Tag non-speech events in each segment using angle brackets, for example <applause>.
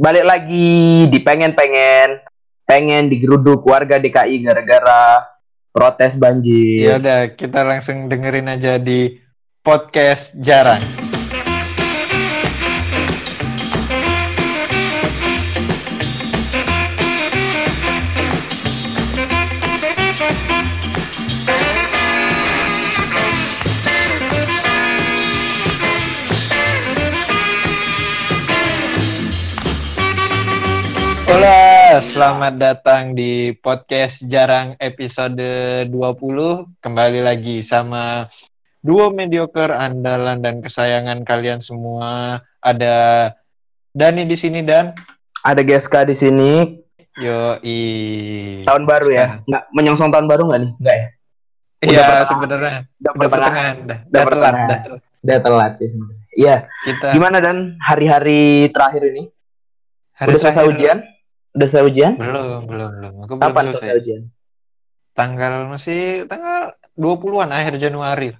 balik lagi di pengen-pengen pengen digeruduk warga DKI gara-gara protes banjir. Ya udah, kita langsung dengerin aja di podcast jarang. Selamat datang di podcast Jarang episode 20. Kembali lagi sama duo mediocre andalan dan kesayangan kalian semua. Ada Dani di sini dan Ada GSK di sini. yo i Tahun baru ya? Nggak menyongsong tahun baru nggak nih? Nggak ya? Udah Iya sebenarnya Udah udah pertengahan. pertengahan, dah, Udah dah telat. Udah telat sih sebenarnya. Iya. Kita Gimana dan hari-hari terakhir ini? hari Udah selesai ujian? Udah selesai ujian? Belum, belum, belum. Aku belum Kapan selesai. selesai ujian? Tanggal masih tanggal 20-an akhir Januari.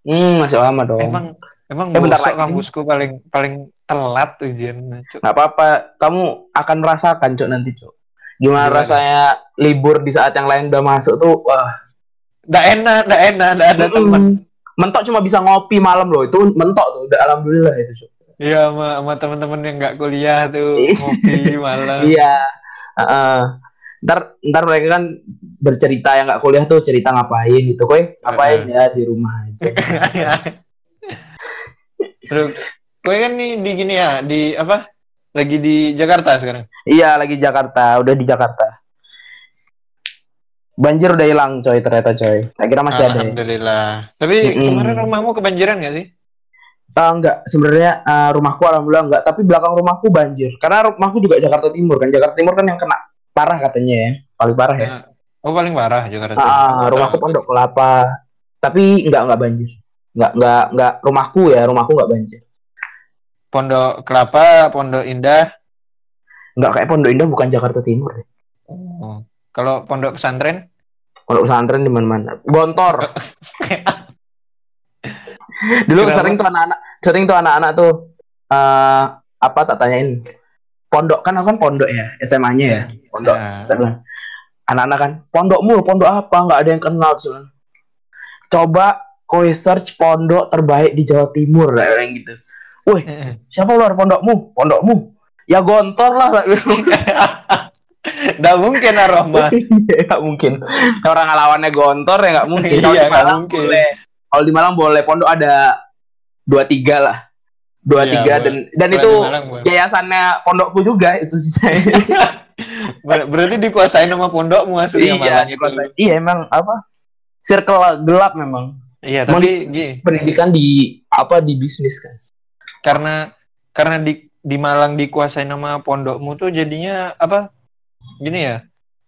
Hmm, masih lama dong. Emang emang Eh, bentar lagi. kampusku paling paling telat ujian. Cuk. apa-apa. Kamu akan merasakan, Cok, nanti, Cok. Gimana, Gimana? rasanya libur di saat yang lain udah masuk tuh, wah. Nggak enak, nggak enak, nggak ada teman. Mm. Mentok cuma bisa ngopi malam loh. Itu mentok tuh. Udah alhamdulillah itu, Cok. Iya, sama, sama teman-teman yang nggak kuliah tuh Iya. <laughs> ngopi malam. Iya. Heeh. ntar ntar mereka kan bercerita yang nggak kuliah tuh cerita ngapain gitu, koy ngapain Heeh. ya di rumah aja. <laughs> Terus, gue kan nih di gini ya, di apa? Lagi di Jakarta sekarang. iya lagi Jakarta, udah di Jakarta. Banjir udah hilang coy ternyata coy. Tak kira masih ada. ya. Alhamdulillah. Tapi Mm-mm. kemarin rumahmu kebanjiran nggak sih? Eh, enggak, sebenarnya eh, rumahku alhamdulillah enggak, tapi belakang rumahku banjir. Karena rumahku juga Jakarta Timur kan. Jakarta Timur kan yang kena parah katanya ya. Paling parah ya. Oh paling parah Jakarta. Ah, Timur. rumahku Pondok Kelapa. Tapi enggak enggak banjir. Enggak enggak enggak rumahku ya, rumahku enggak banjir. Pondok Kelapa, Pondok Indah. Enggak kayak Pondok Indah bukan Jakarta Timur. ya. Oh. Kalau Pondok Pesantren? Pondok pesantren di mana-mana. Gontor. <laughs> Dulu Kenapa? sering tuh anak-anak, sering tuh anak-anak tuh eh apa tak tanyain. Pondok kan aku kan pondok ya, SMA-nya ya. Pondok. Bilang, anak-anak kan, pondokmu pondok apa? Nggak ada yang kenal. Bilang, Coba kowe search pondok terbaik di Jawa Timur kayak orang gitu. Wih, siapa luar pondokmu? Pondokmu? Ya gontor lah. bilang. <laughs> Nggak mungkin Aroma. <laughs> Iya, nggak mungkin. Orang lawannya gontor ya nggak mungkin. Iya, nggak Malang mungkin. boleh. Kalau di Malang boleh. Pondok ada dua tiga lah. Dua Iya, tiga dan dan itu di Malang boleh. yayasannya pondokku juga itu sih saya. <laughs> Ber- berarti dikuasain sama pondokmu asli iya, Malang itu. iya emang apa? Circle gelap memang. Iya, tapi gini, Pendidikan di apa di bisnis kan. karena karena di di Malang dikuasain sama pondokmu tuh jadinya apa? Gini ya.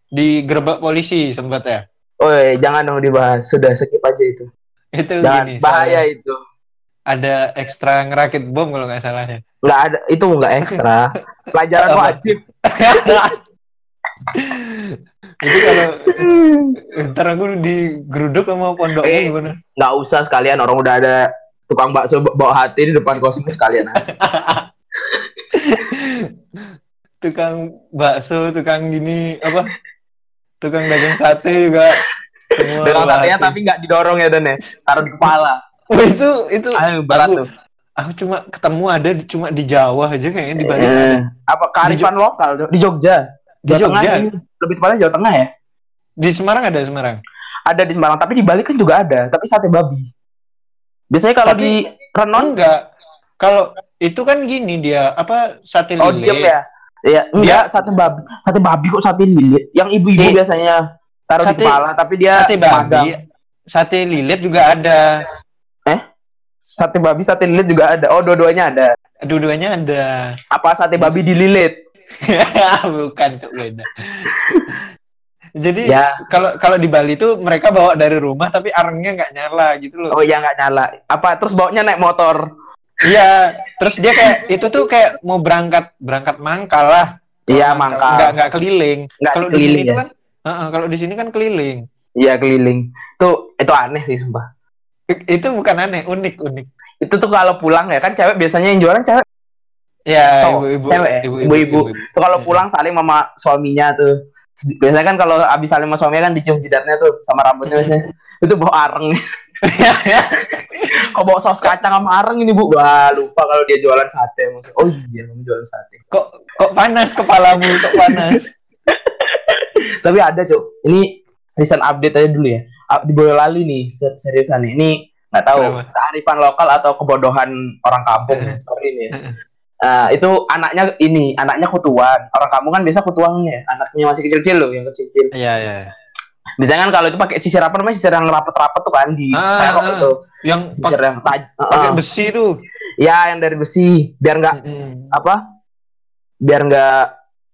Digerebek polisi sempat ya. Oh jangan dong dibahas. Sudah skip aja itu. Itu Jangan gini. bahaya soalnya itu. Ada ekstra ngerakit bom kalau nggak salah ya. Nggak ada itu nggak ekstra. Pelajaran wajib. <laughs> Jadi kalau ntar aku digeruduk sama pondokmu Eh. gimana? nggak usah sekalian orang udah ada tukang bakso bawa hati di depan kosmos sekalian aja. <laughs> tukang bakso, tukang gini apa? Tukang dagang sate juga. Dengan satenya tapi nggak didorong ya Dan ya. Taruh di kepala. <laughs> Oh, itu itu Ayo berat aku, tuh. aku cuma ketemu ada di- cuma di Jawa aja kayaknya di Bali. Eh, apa kearifan lokal tuh? di Jogja. Di Jawa Tengah Jogja. ini. lebih tepatnya Jawa Tengah ya. Di Semarang ada Semarang. Ada di Semarang, tapi di Bali kan juga ada, tapi sate babi. Biasanya kalau di Renon Enggak. Kalau itu kan gini dia apa sate oh lele. diem ya. Iya, enggak sate babi. Sate babi kok sate lilit. Yang ibu-ibu biasanya taruh sate- di kepala, tapi dia Sate magang. babi. Sate lilit juga ada. Sate babi, sate lilit juga ada. Oh, dua-duanya ada. Dua-duanya ada. Apa sate babi dililit? <laughs> Bukan cok beda. Jadi Ya. kalau kalau di Bali tuh mereka bawa dari rumah tapi arengnya nggak nyala gitu loh. Oh, ya nggak nyala. Apa terus baunya naik motor? Iya, terus dia kayak itu tuh kayak mau berangkat berangkat mangkal lah. Iya, mangkal. Nggak nggak keliling. Kalau di sini ya. Kan, Heeh, kalau di sini kan keliling. Iya, keliling. Tuh, itu aneh sih, sumpah. Itu bukan aneh, unik unik. Itu tuh kalau pulang ya kan cewek biasanya yang jualan cewek. Ya, ibu-ibu. cewek ya? Ibu-ibu. Tuh kalau pulang saling sama suaminya tuh. Biasanya kan kalau abis saling sama suaminya kan dicium jidatnya tuh sama rambutnya. itu bau areng. Kok bawa saus kacang sama areng ini bu? Wah lupa kalau dia jualan sate. Maksud, oh iya kamu jualan sate. kok kok panas kepalamu kok panas? <laughs> Tapi ada cuk. Ini recent update aja dulu ya. Ah, Di Boyolali nih se- seriusan nih. Ini nggak tahu Kenapa? kearifan lokal atau kebodohan orang kampung. Sorry nih. Ya. Nah, itu anaknya ini, anaknya kutuan. Orang kampung kan biasa kutuannya, anaknya masih kecil-kecil loh, yang kecil-kecil. Iya, iya. Biasanya kan kalau itu pakai sisir apa namanya? Sisir yang rapet-rapet tuh kan di Ah, serok ah. itu. Yang Sisir yang taj pakai Heeh. besi tuh. Ya, yang dari besi, biar nggak Mm-mm. apa? Biar nggak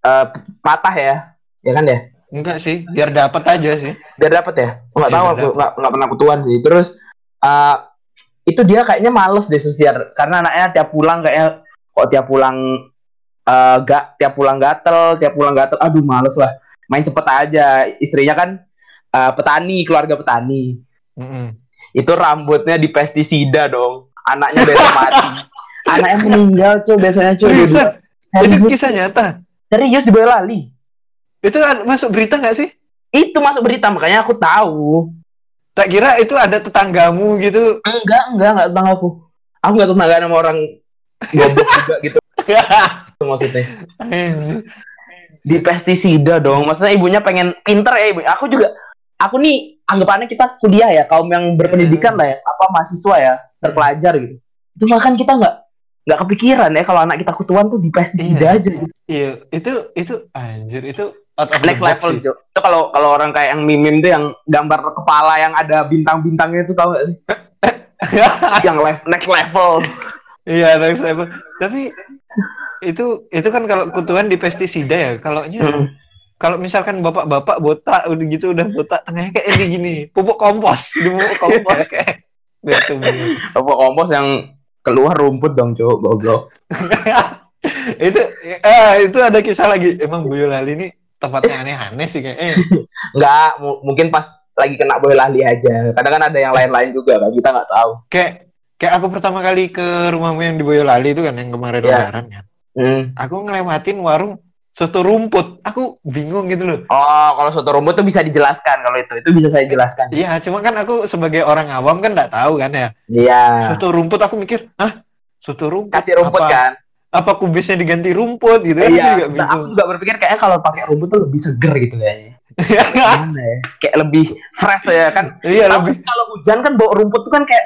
eh, patah ya. Ya kan ya? Enggak sih, biar dapat aja sih. biar dapat ya nggak Iya, tahu aku nggak nggak pernah kutuan sih terus eh, itu dia kayaknya males deh sosial karena anaknya tiap pulang kayaknya kok tiap pulang eh, gak tiap pulang gatel tiap pulang gatel aduh males lah main cepet aja istrinya kan eh, petani keluarga petani Mm-mm. itu rambutnya di pestisida dong anaknya besok mati <laughs> anaknya meninggal cuy biasanya cuy Itu kisah nyata. Serius di Boyolali Itu ad- masuk berita nggak sih? itu masuk berita makanya aku tahu Tak kira itu ada tetanggamu gitu. Enggak, enggak, enggak tentang aku. Aku enggak tetanggaan sama orang goblok juga gitu <laughs> Itu maksudnya. Di pestisida dong. Maksudnya ibunya pengen pinter ya ibu. Aku juga aku nih anggapannya kita kuliah ya, kaum yang berpendidikan lah ya, apa mahasiswa ya, terpelajar gitu. Itu bahkan kita enggak enggak kepikiran ya kalau anak kita kutuan tuh di pestisida Iya. aja gitu. Iya, itu itu anjir itu out of Next level sih. itu. Itu kalau kalau orang kayak yang mimim tuh yang gambar kepala yang ada bintang-bintangnya itu tahu gak sih? <laughs> yang level next level. Iya, next level. Tapi itu itu kan kalau kutuan di pestisida ya. Kalau Hmm. kalau misalkan bapak-bapak botak udah gitu udah botak tengahnya kayak ini gini, pupuk kompos, di pupuk kompos <laughs> kayak gitu. Apa kompos yang keluar rumput dong cowok goblok. <laughs> itu eh, itu ada kisah lagi. Emang Boyolali ini tempatnya aneh-aneh sih kayak. Eh, Enggak, mu- mungkin pas lagi kena Boyolali aja. Kadang kan ada yang lain-lain juga kan, kita nggak tahu. kayak kayak aku pertama kali ke rumahmu yang di Boyolali itu kan yang kemarin Iya. lebaran kan. Hmm. Aku ngelewatin warung soto rumput. Aku bingung gitu loh. Oh, kalau soto rumput tuh bisa dijelaskan kalau itu. Itu bisa saya jelaskan. Iya, cuma kan aku sebagai orang awam kan nggak tahu kan ya. Iya. Soto rumput aku mikir, ah soto rumput. Kasih rumput apa, kan? Apa kubisnya diganti rumput gitu? Aku Iya. juga Nah, bingung. aku juga berpikir kayaknya kalau pakai rumput tuh lebih seger gitu kayaknya. <laughs> Gimana ya? Kayak lebih fresh ya kan? iya Tapi lebih. kalau hujan kan bau rumput tuh kan kayak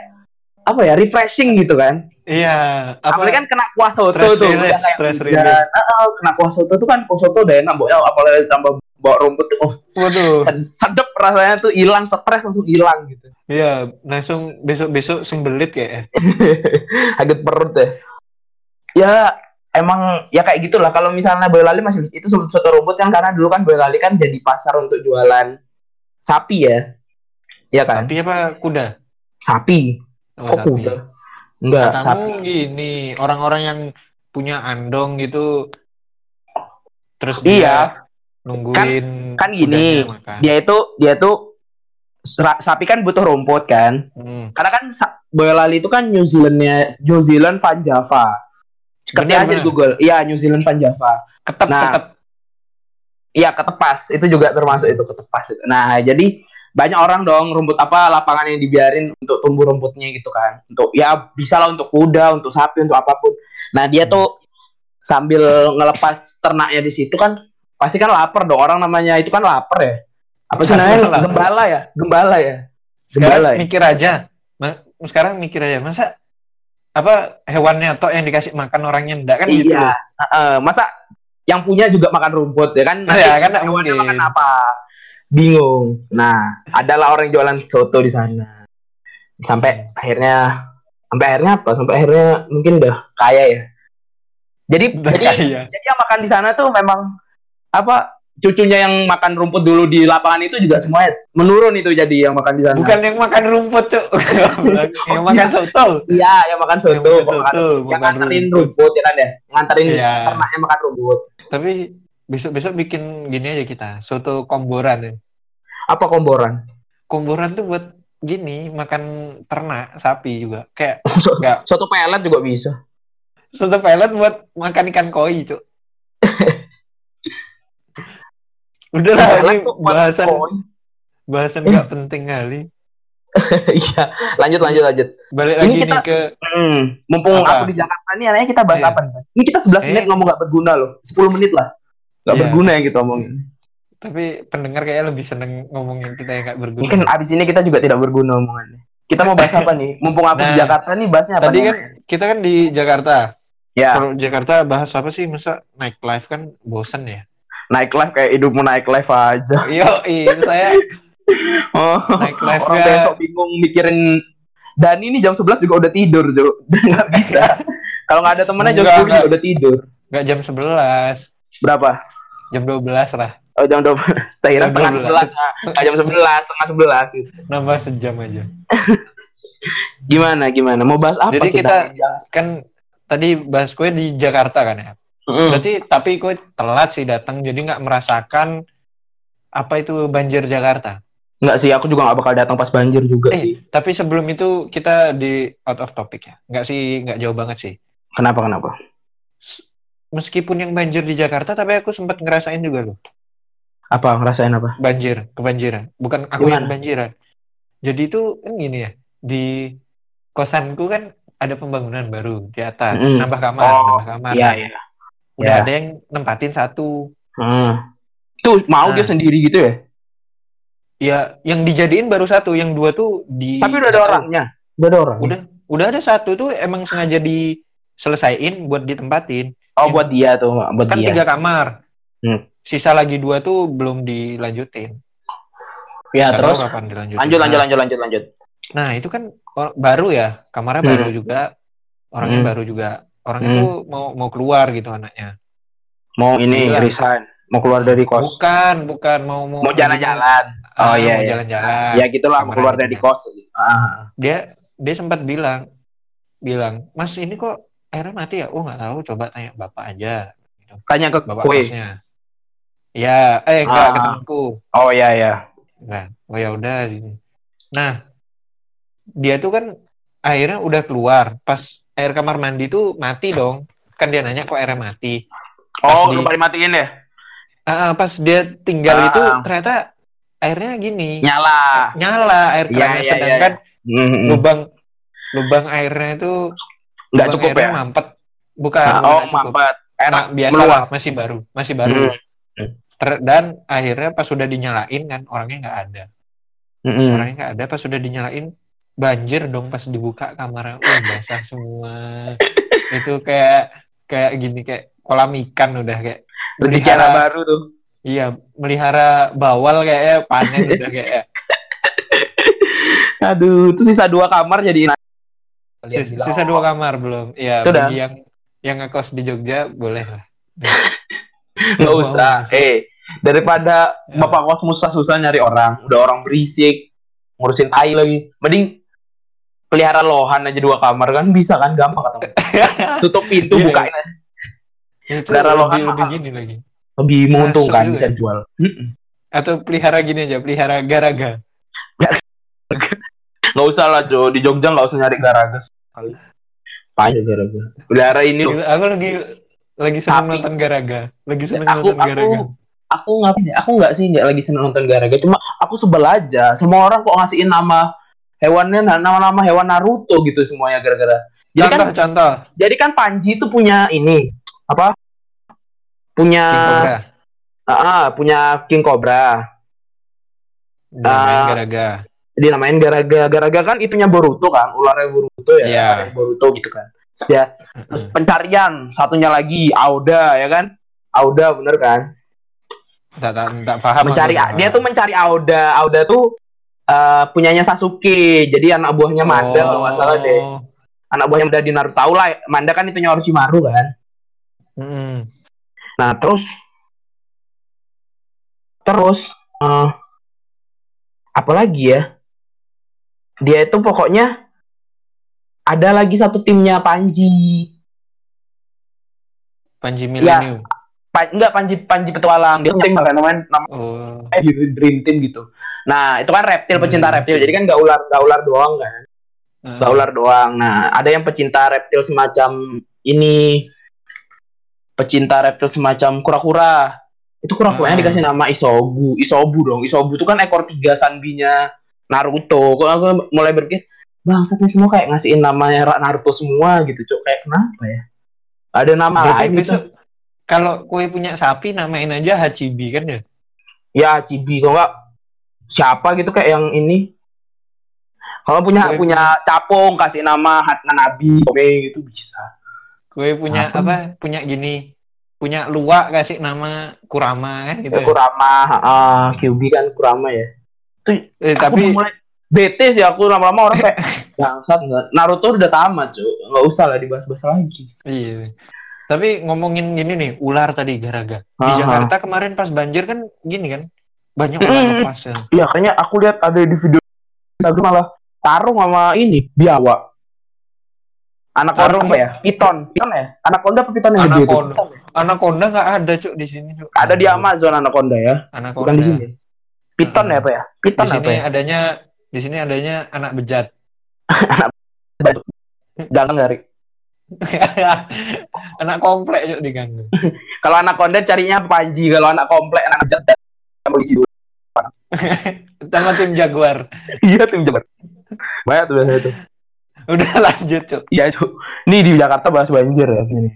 apa ya refreshing gitu kan Iya. Apa? apalagi kan kena kuah soto Stress tuh relief, udah stress relief. Ah, kena kuah soto tuh kan kuah soto udah enak baunya apalagi tambah bawa rumput tuh oh Waduh. sed- sedep rasanya tuh hilang stres langsung hilang gitu Iya, langsung besok-besok sembelit kayak. <laughs> kaget perut deh ya emang ya kayak gitulah kalau misalnya Boyolali masih itu soto rumput kan karena dulu kan Boyolali kan jadi pasar untuk jualan sapi ya Iya kan Tapi apa kuda? sapi Oh, kok sapi. kuda enggak sapi Katamu gini, orang-orang yang punya andong gitu terus Iya. dia nungguin kan gini, kudanya makan. dia itu dia tuh sa- sapi kan butuh rumput kan Hmm. karena kan Boyolali itu kan New Zealandnya New Zealand Van Java ketik aja di. Google iya New Zealand Van Java Ketep, Nah, ketep. iya ketepas itu juga termasuk itu ketepas itu nah jadi banyak orang dong rumput apa lapangan yang dibiarin untuk tumbuh rumputnya gitu kan. Untuk ya bisa lah untuk kuda untuk sapi untuk apa pun. Nah dia Hmm. tuh sambil ngelepas ternaknya di situ kan pasti kan lapar dong. Orang namanya itu kan lapar ya. Apa sih namanya? Gembala ya? Gembala ya? Sekarang gembala ya? mikir aja. Sekarang mikir aja, masa apa hewannya atau yang dikasih makan orangnya enggak kan gitu. iya. Heeh, masa yang punya juga makan rumput ya kan? Nanti Ya, kan hewannya makan apa bingung nah adalah orang jualan soto di sana sampai akhirnya sampai akhirnya apa sampai akhirnya mungkin udah kaya ya jadi Udah jadi kaya. jadi yang makan di sana tuh memang apa cucunya yang makan rumput dulu di lapangan itu juga semuanya menurun itu jadi yang makan di sana Bukan yang makan rumput, Cuk. <laughs> yang makan soto. iya yang makan Yang soto makan makan- soto, yang nganterin rumput. rumput ya kan ya nganterin Iya. ternaknya makan rumput Tapi besok-besok bikin gini aja kita, soto komboran ya. apa komboran Komboran tuh buat gini, makan ternak sapi juga. Kayak So- Nggak. soto pelet juga bisa soto pelet buat makan ikan koi cuk <laughs> udah lah ini bahasan bahasan nggak hmm. penting kali <laughs> iya lanjut lanjut lanjut balik lagi kita, nih ke hmm, mumpung apa? aku di Jakarta nih anaknya kita bahas yeah. apa nih ini kita 11 eh. menit ngomong nggak berguna loh 10 menit lah nggak yeah. berguna yang kita omongin tapi pendengar kayaknya lebih seneng ngomongin kita yang nggak berguna mungkin abis ini kita juga tidak berguna omongannya kita mau bahas apa nih mumpung aku nah, di Jakarta nih bahasnya apa tadi nih? kan kita kan di Jakarta ya kalau Jakarta bahas apa sih masa naik live kan bosan ya naik live kayak hidupmu naik live aja. <laughs> Yo, iya saya <laughs> oh, naik live orang besok bingung mikirin dan ini jam 11 juga udah tidur, Jo. <laughs> Enggak bisa. Kalau nggak ada temennya jam 10 juga udah tidur. Enggak jam 11. Berapa? Jam 12 lah. Oh, jam 12. Kira setengah 11. Enggak jam 11, setengah 11 gitu. Nambah sejam aja. <laughs> gimana gimana? Mau bahas apa Jadi kita, kita kan tadi bahas kue di Jakarta kan ya? Mm. Berarti tapi kok telat sih datang jadi nggak merasakan apa itu banjir Jakarta. Nggak sih, aku juga nggak bakal datang pas banjir juga eh, sih. Tapi sebelum itu kita di out of topic ya. Nggak sih, nggak jauh banget sih. Kenapa kenapa? Meskipun yang banjir di Jakarta, tapi aku sempat ngerasain juga loh. Apa ngerasain apa? Banjir, kebanjiran. Bukan aku Gimana? yang banjiran. Jadi itu kan gini ya, di kosanku kan ada pembangunan baru di atas, mm. nambah kamar, oh, nambah kamar. Iya, iya udah ya. ada yang nempatin satu hmm. tuh mau nah. dia sendiri gitu ya ya yang dijadiin baru satu yang dua tuh di tapi udah ada orangnya udah ada orang udah udah ada satu tuh emang sengaja diselesaiin buat ditempatin oh yang, buat dia tuh buat kan dia. tiga kamar. Hmm. sisa lagi dua tuh belum dilanjutin. Ya Gak terus? kapan dilanjutin. Lanjut lanjut lanjut lanjut lanjut. Nah itu kan baru ya? Kamarnya hmm. baru juga. Orangnya hmm. baru juga. Orang hmm. itu mau mau keluar gitu anaknya. Mau ini Gila. resign. Mau keluar dari kos. Bukan bukan. Mau mau mau jalan-jalan. Oh iya mau iya. jalan-jalan. Ya gitulah mau keluar dari kos. Ah. dia dia sempat bilang bilang mas ini kok airnya mati ya? Oh nggak tahu. Coba tanya bapak aja gitu. tanya ke bapak kue. kosnya ya eh enggak ah. ke temanku oh ya ya. Nah oh ya udah nah dia tuh kan akhirnya udah keluar. Pas air kamar mandi itu mati dong. Kan dia nanya kok airnya mati. Pas oh di, lupa dimatiin ya? Uh, pas dia tinggal uh, itu ternyata airnya gini. Nyala. Nyala air kerannya ya, ya, sedangkan ya, ya. lubang lubang airnya itu nggak cukup ya? mampet. Bukan nah, oh mampet. Enak biasa lah masih baru masih baru. Hmm. Ter dan akhirnya pas sudah dinyalain kan orangnya nggak ada. Hmm. orangnya nggak ada pas sudah dinyalain banjir dong pas dibuka kamarnya. Oh basah semua. <laughs> Itu kayak kayak gini kayak kolam ikan udah kayak melihara baru tuh. Iya melihara bawal kayak panen udah kayak. <laughs> Aduh itu sisa dua kamar jadi sisa, sisa dua kamar belum? Iya bagi yang yang ngekos di Jogja boleh lah. <laughs> Nggak usah. eh daripada ya. bapak kos susah-susah nyari orang udah orang berisik ngurusin tai lagi. Mending pelihara lohan aja dua kamar kan bisa kan? Gampang kata <laughs> tutup pintu yeah, bukain aja. Yeah. pelihara lohan lebih, lebih gini lagi. Lebih menguntungkan bisa jual. Atau pelihara gini aja pelihara garaga <laughs> nggak usah lah Jo di Jogja nggak usah nyari garaga kali banyak garaga pelihara ini loh. aku lagi lagi seneng Sapi. nonton garaga lagi seneng aku, nonton aku, garaga aku ngapain ya? aku nggak sih nggak lagi seneng nonton garaga cuma aku sebel aja semua orang kok ngasihin nama hewannya nama-nama hewan Naruto gitu semuanya gara-gara. Jadi contoh, kan, contoh. Jadi kan Panji itu punya ini apa? Punya ah uh, punya King Cobra. Uh, Garaga. Dinamain Garaga. Garaga kan itunya Boruto kan, ularnya Boruto ya. Yeah. Boruto gitu kan. Dia terus pencarian satunya lagi Auda ya kan? Auda bener kan? Tidak, tidak paham. Mencari dia tuh mencari Auda. Auda tuh uh, punyanya Sasuke. Jadi anak buahnya Manda oh. kalau nggak salah deh. Oh. Anak buahnya Manda di Naruto tahu lah. Manda kan itunya Orochimaru kan. Hmm. Nah terus terus uh, apa lagi ya? Dia itu pokoknya ada lagi satu timnya Panji. Panji Millennium. Ya, pa, enggak Panji Panji petualang dia tim namanya nama oh. eh, dream team gitu nah itu kan reptil hmm. pecinta reptil jadi kan nggak ular nggak ular doang kan nggak hmm. ular doang nah ada yang pecinta reptil semacam ini pecinta reptil semacam kura-kura. Itu kura-kuranya Ah. dikasih nama Isobu. Isobu dong. Isobu itu kan ekor tiga sanbinya Naruto. Kok aku mulai berpikir, bangsat nih semua kayak ngasihin namanya Naruto semua gitu, Cuk. Kayak kenapa ya? Ada nama Berarti lain gitu. kalau kue punya sapi namain aja Hachibi kan ya? Ya, Cibi kalau nggak siapa gitu kayak yang ini. Kalau punya Gue- punya capung kasih nama Hatna Nabi, oke gitu bisa. Kue punya Apa? apa? Punya gini. Punya luak kasih nama Kurama kan gitu. Itu ya? Kurama, ah QB kan Kurama ya. Itu Eh, aku tapi mulai bete sih aku lama-lama orang kayak <laughs> bangsat Naruto udah tamat cuy nggak usah lah dibahas-bahas lagi iya. Tapi ngomongin gini nih, ular tadi garaga. Di Aha. Jakarta kemarin pas banjir kan gini kan. Banyak ular Mm. lepas ya. iya kayaknya aku lihat ada di video Instagram malah tarung sama ini biawak anak Tarung apa ya piton piton ya anaconda apa piton yang gede itu Anaconda. Anaconda nggak ada cuk di sini cuk. ada di Amazon anaconda ya Anaconda. bukan di sini piton Hmm. ya apa ya piton Di apa sini ya adanya di sini adanya anak bejat. <laughs> jangan ngari <laughs> anak komplek cuk diganggu. <laughs> kalau anaconda carinya panji kalau anak komplek anak jat polisi dulu Sama tim Jaguar. iya tim jabat banyak tuh biasanya tuh Udah lanjut cuk. iya tuh nih di Jakarta bahas banjir ya ini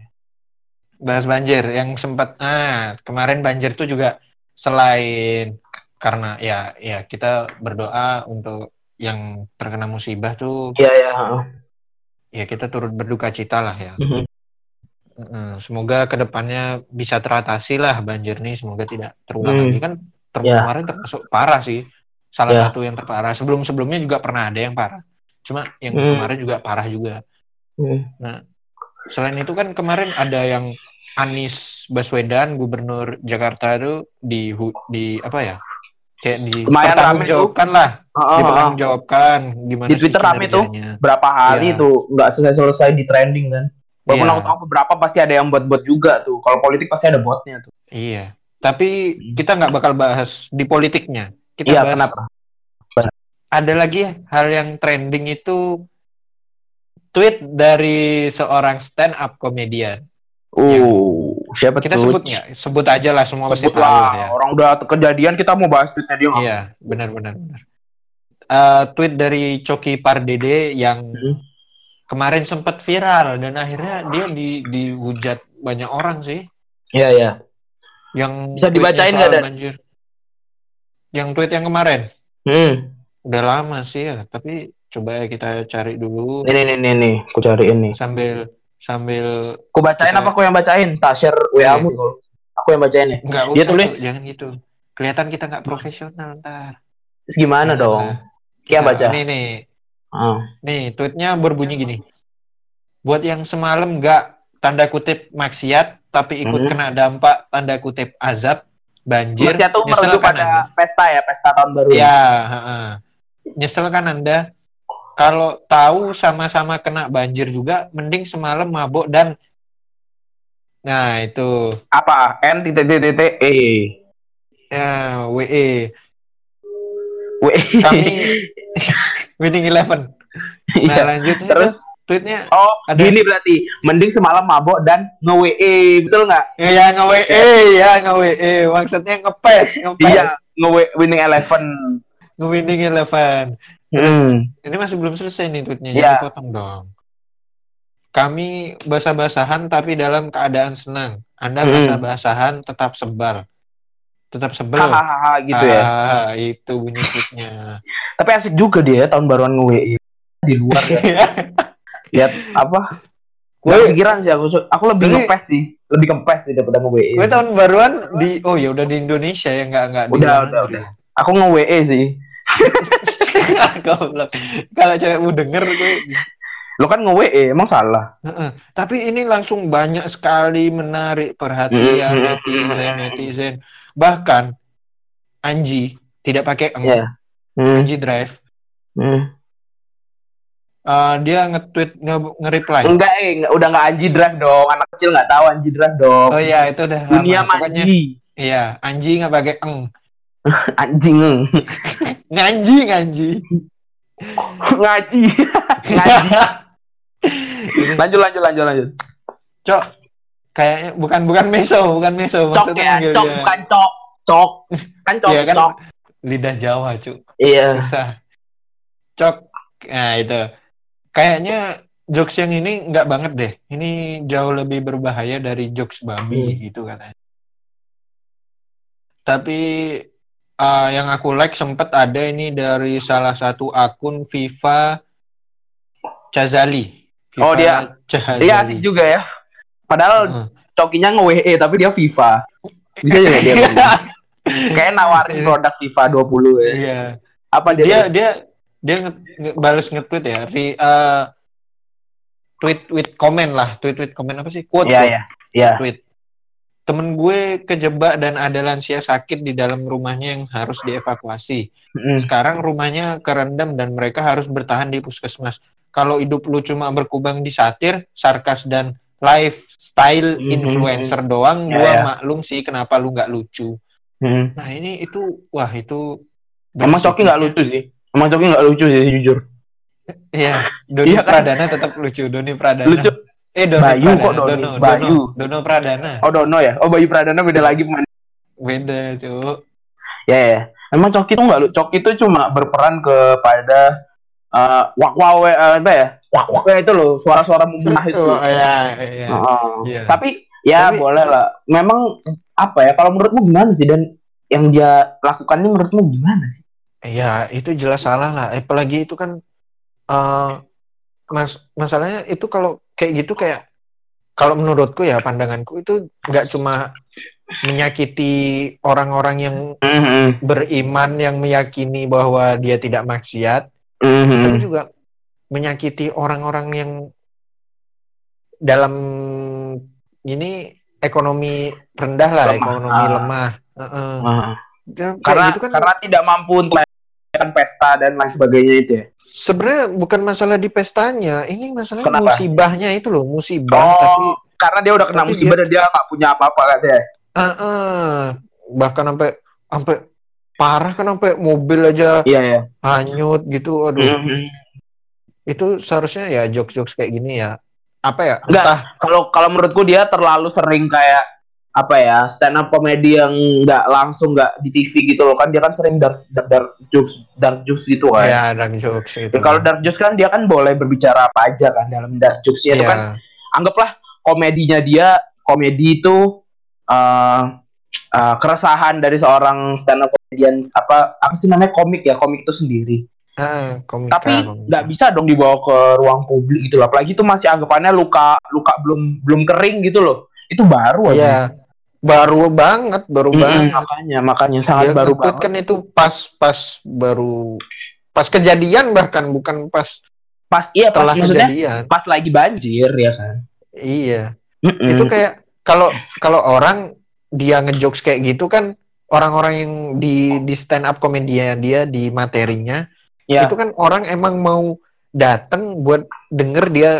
Bahas banjir yang sempat ah kemarin banjir tuh juga selain karena ya ya kita berdoa untuk yang terkena musibah tuh iya heeh. ya kita turut berduka cita lah ya. Mhm. Mm, Semoga ke depannya bisa teratasi lah banjir nih. Semoga tidak terulang Hmm. lagi kan ter- Ya. kemarin termasuk parah sih. Salah Ya. satu yang terparah. Sebelum sebelumnya juga pernah ada yang parah. Cuma yang Hmm. kemarin juga parah juga. Hmm. Selain itu kan kemarin ada yang Anies Baswedan Gubernur Jakarta itu di di apa ya? Kayak di Lumayan rame tuh. jawabkan lah, heeh. dipertanggungjawabkan gimana Di Twitter rame tuh. berapa hari Iya. tuh nggak selesai-selesai di trending kan. Walaupun Iya. aku tahu beberapa pasti ada yang buat-buat juga tuh. Kalau politik pasti ada botnya tuh. Iya. Tapi kita nggak bakal bahas di politiknya. Kita Iya, bahas kenapa? ada lagi hal yang trending itu tweet dari seorang stand up Uh, siapa Kita tuh? sebut nggak? Sebut aja lah semua pasti tahu ya. Orang udah kejadian kita mau bahas tweetnya dia. Iya, benar benar benar. Eh, tweet dari Coki Pardede yang Hmm. kemarin sempat viral dan akhirnya dia di dihujat banyak orang sih Iya, iya. yang Bisa dibacain nggak, Dan? banjir. Yang tweet yang kemarin Hmm. udah lama sih ya, tapi coba kita cari dulu Ini nih nih nih, aku cariin nih. sambil sambil Aku bacain Kita- apa aku yang bacain? Tak share WA-mu kalau aku yang bacain ya. nggak usah Dia tulis. Jangan gitu. Kelihatan kita nggak profesional ntar. Terus gimana Jangan dong? lah. Kia Nah, baca. Nih nih Ah. nih tweetnya berbunyi gini. Buat yang semalam nggak tanda kutip maksiat tapi ikut Hmm. kena dampak tanda kutip azab banjir Maksudnya tuh merujuk kan pada anda? pesta ya, pesta tahun baru. Ya, heeh. nyesel kan anda? Kalau tahu sama-sama kena banjir juga, mending semalam mabuk dan nah itu Apa? N titik titik titik E. ya WE W. kami <laughs> winning eleven. Nah Iya. lanjut Terus tweetnya oh Ada- gini berarti mending semalam mabok dan nge WE betul nggak? ya nge WE ya nge WE maksudnya ngepes ngepes Iya nge winning eleven. nge winning eleven. Hmm. Ini masih belum selesai nih tweetnya, Iya. jangan potong dong. Kami basah-basahan tapi dalam keadaan senang. Anda Hmm. basah-basahan tetap sebal. Tetap sebel. Hahaha gitu ya. Ah, itu bunyi tweetnya. <laughs> Tapi asik juga dia ya, tahun baruan nge di luar ya. <laughs> Lihat apa? Gue pikiran sih aku aku lebih Tapi- ngepes sih, lebih ngepes sih daripada nge. Gue tahun baruan di oh ya udah di Indonesia ya nggak nggak di Udah, udah, negeri. Aku nge sih. <laughs> <laughs> Goblok. Kalau cewekmu denger gue Lo kan nge WE emang salah. Tapi ini langsung banyak sekali menarik perhatian Mm-hmm. netizen netizen. Bahkan Anji tidak pakai eng, Iya. Hmm. Anji Drive. Hmm. eh, dia nge-tweet nge- nge-reply. Enggak, eh, enggak- udah enggak Anji Drive dong. Anak kecil enggak tahu Anji Drive dong. Oh iya itu udah Dunia lama. Pokoknya Manji. iya Anji nggak pakai eng. <laughs> Anjing. <laughs> Nganji nganji. Ngaji. Ngaji. <laughs> Lanjut lanjut lanjut lanjut. Cok, kayaknya bukan bukan meso, bukan meso. Cok ya, cok dia. bukan cok, cok. Kan cok, iya, kan cok. Lidah Jawa, cuk. Iya. Susah. Cok. Nah, itu. Kayaknya jokes yang ini nggak banget deh. Ini jauh lebih berbahaya dari jokes babi hmm. gitu katanya. Tapi uh, yang aku like sempet ada ini dari salah satu akun Viva Chazali. Viva oh dia, Chazali. dia asik juga ya. Padahal uh. cokinya nge-WE tapi dia FIFA. Bisa juga dia. <laughs> Kayak nawarin iya. produk FIFA 20 ya. Iya. Apa dia dia dia, dia nge, nge, balas nge-tweet ya. Re, uh, tweet with comment lah, tweet with comment apa sih? Quote. Iya, iya. Iya. Tweet. Temen gue kejebak dan ada lansia sakit di dalam rumahnya yang harus dievakuasi. Mm. Sekarang rumahnya kerendam dan mereka harus bertahan di puskesmas. Kalau hidup lu cuma berkubang di satir, sarkas dan lifestyle mm-hmm. influencer doang, yeah, gua yeah. maklum sih kenapa lu nggak lucu. Mm. Nah ini itu, wah itu. Emang Coki nggak lucu sih. Emang Coki nggak lucu sih jujur. Iya, <laughs> Doni iya kan? Pradana tetap lucu. Doni Pradana. Lucu. Eh Doni Bayu Pradana. kok Doni. Dono, Bayu. Dono, Dono Pradana. Oh Dono ya. Oh Bayu Pradana beda lagi pemain. Beda, cuy. Ya ya. Emang Coki tuh nggak lucu. Coki tuh cuma berperan kepada uh, wak wawe uh, apa ya? Wak wak itu loh suara-suara mumah itu. Oh, iya, iya. Iya. Tapi ya Tapi, boleh lah. Memang apa ya? Kalau menurutmu gimana sih dan yang dia lakukan ini menurutmu gimana sih? Iya, itu jelas salah lah. Apalagi itu kan uh, mas masalahnya itu kalau kayak gitu kayak kalau menurutku ya pandanganku itu nggak cuma menyakiti orang-orang yang mm-hmm. beriman yang meyakini bahwa dia tidak maksiat, mm-hmm. tapi juga menyakiti orang-orang yang dalam ini ekonomi rendah lah, lemah. ekonomi ah. lemah. Uh-uh. Uh. Karena gitu kan, karena tidak mampu untuk pesta dan lain sebagainya itu ya sebenarnya bukan masalah di pestanya, ini masalah musibahnya itu loh, musibah. Oh, tapi karena dia udah kena musibah dia, dan dia nggak punya apa-apa kan ya. Uh, uh, bahkan sampai sampai parah kan sampai mobil aja iya, iya. hanyut gitu, aduh. Mm -hmm. Itu seharusnya ya jokes-jokes kayak gini ya. Apa ya? Enggak, kalau kalau menurutku dia terlalu sering kayak apa ya stand up komedi yang nggak langsung nggak di TV gitu loh. Kan dia kan sering dark dark, dark jokes dark jokes gitu kan. Ya dark jokes gitu. Ya, kalau dark jokes kan dia kan boleh berbicara apa aja kan dalam dark jokes yeah. itu kan. Anggaplah komedinya dia komedi itu uh, uh, keresahan dari seorang stand up komedian apa apa sih namanya komik ya komik itu sendiri. Uh, tapi nggak bisa dong dibawa ke ruang publik gitu loh. Apalagi itu masih anggapannya luka luka belum belum kering gitu loh. Itu baru aja. Yeah baru banget, baru hmm, banget. Makanya, makanya sangat Dia baru banget. kan itu pas pas baru pas kejadian bahkan bukan pas pas iya pas kejadian. pas lagi banjir ya kan. Iya. Mm-mm. Itu kayak kalau kalau orang dia ngejokes kayak gitu kan orang-orang yang di di stand up komedinya dia di materinya ya. itu kan orang emang mau dateng buat denger dia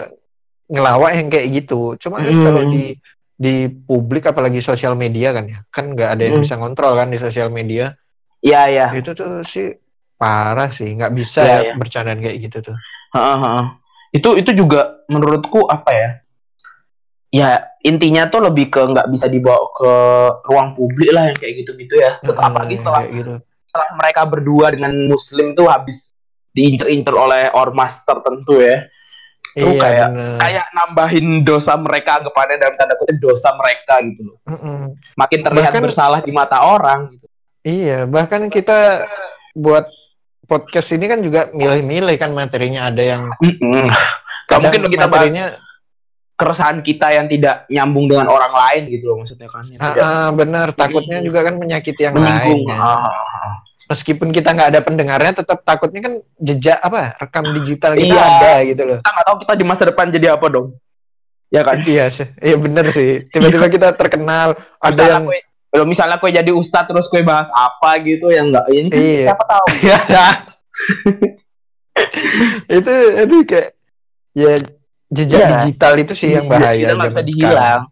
ngelawak yang kayak gitu. Cuma mm. kalau di di publik apalagi sosial media kan ya. Kan nggak ada yang hmm. bisa ngontrol kan di sosial media. Iya iya. Itu tuh sih parah sih. Nggak bisa ya, ya, bercandaan kayak gitu tuh. Ha, ha. itu itu juga menurutku apa ya? Ya intinya tuh lebih ke nggak bisa dibawa ke ruang publik lah yang kayak gitu gitu ya hmm, apalagi setelah gitu. setelah mereka berdua dengan muslim tuh habis diincer-incer oleh ormas tertentu ya itu iya, kayak bener. kayak nambahin dosa mereka kepada dalam tanda kutip dosa mereka gitu loh. Mm -mm. Makin terlihat bahkan, bersalah di mata orang gitu. Iya, bahkan kita buat podcast ini kan juga milih-milih kan materinya ada yang mm -mm. Gak mungkin kita materinya keresahan kita yang tidak nyambung dengan orang lain gitu loh maksudnya kan. Ah, ah, benar, takutnya juga kan menyakiti yang lain. Ya. Ah meskipun kita nggak ada pendengarnya tetap takutnya kan jejak apa rekam digital kita iya. ada gitu loh. Kita nggak tahu kita di masa depan jadi apa dong. Ya kan? Iya sih. Iya bener sih. Tiba-tiba kita terkenal ada misalnya yang kalau misalnya kue jadi ustadz terus kue bahas apa gitu yang nggak ini kan iya. siapa tahu. <laughs> Iya. itu itu kayak ya jejak ya. digital itu sih yang bahaya nggak bisa dihilang.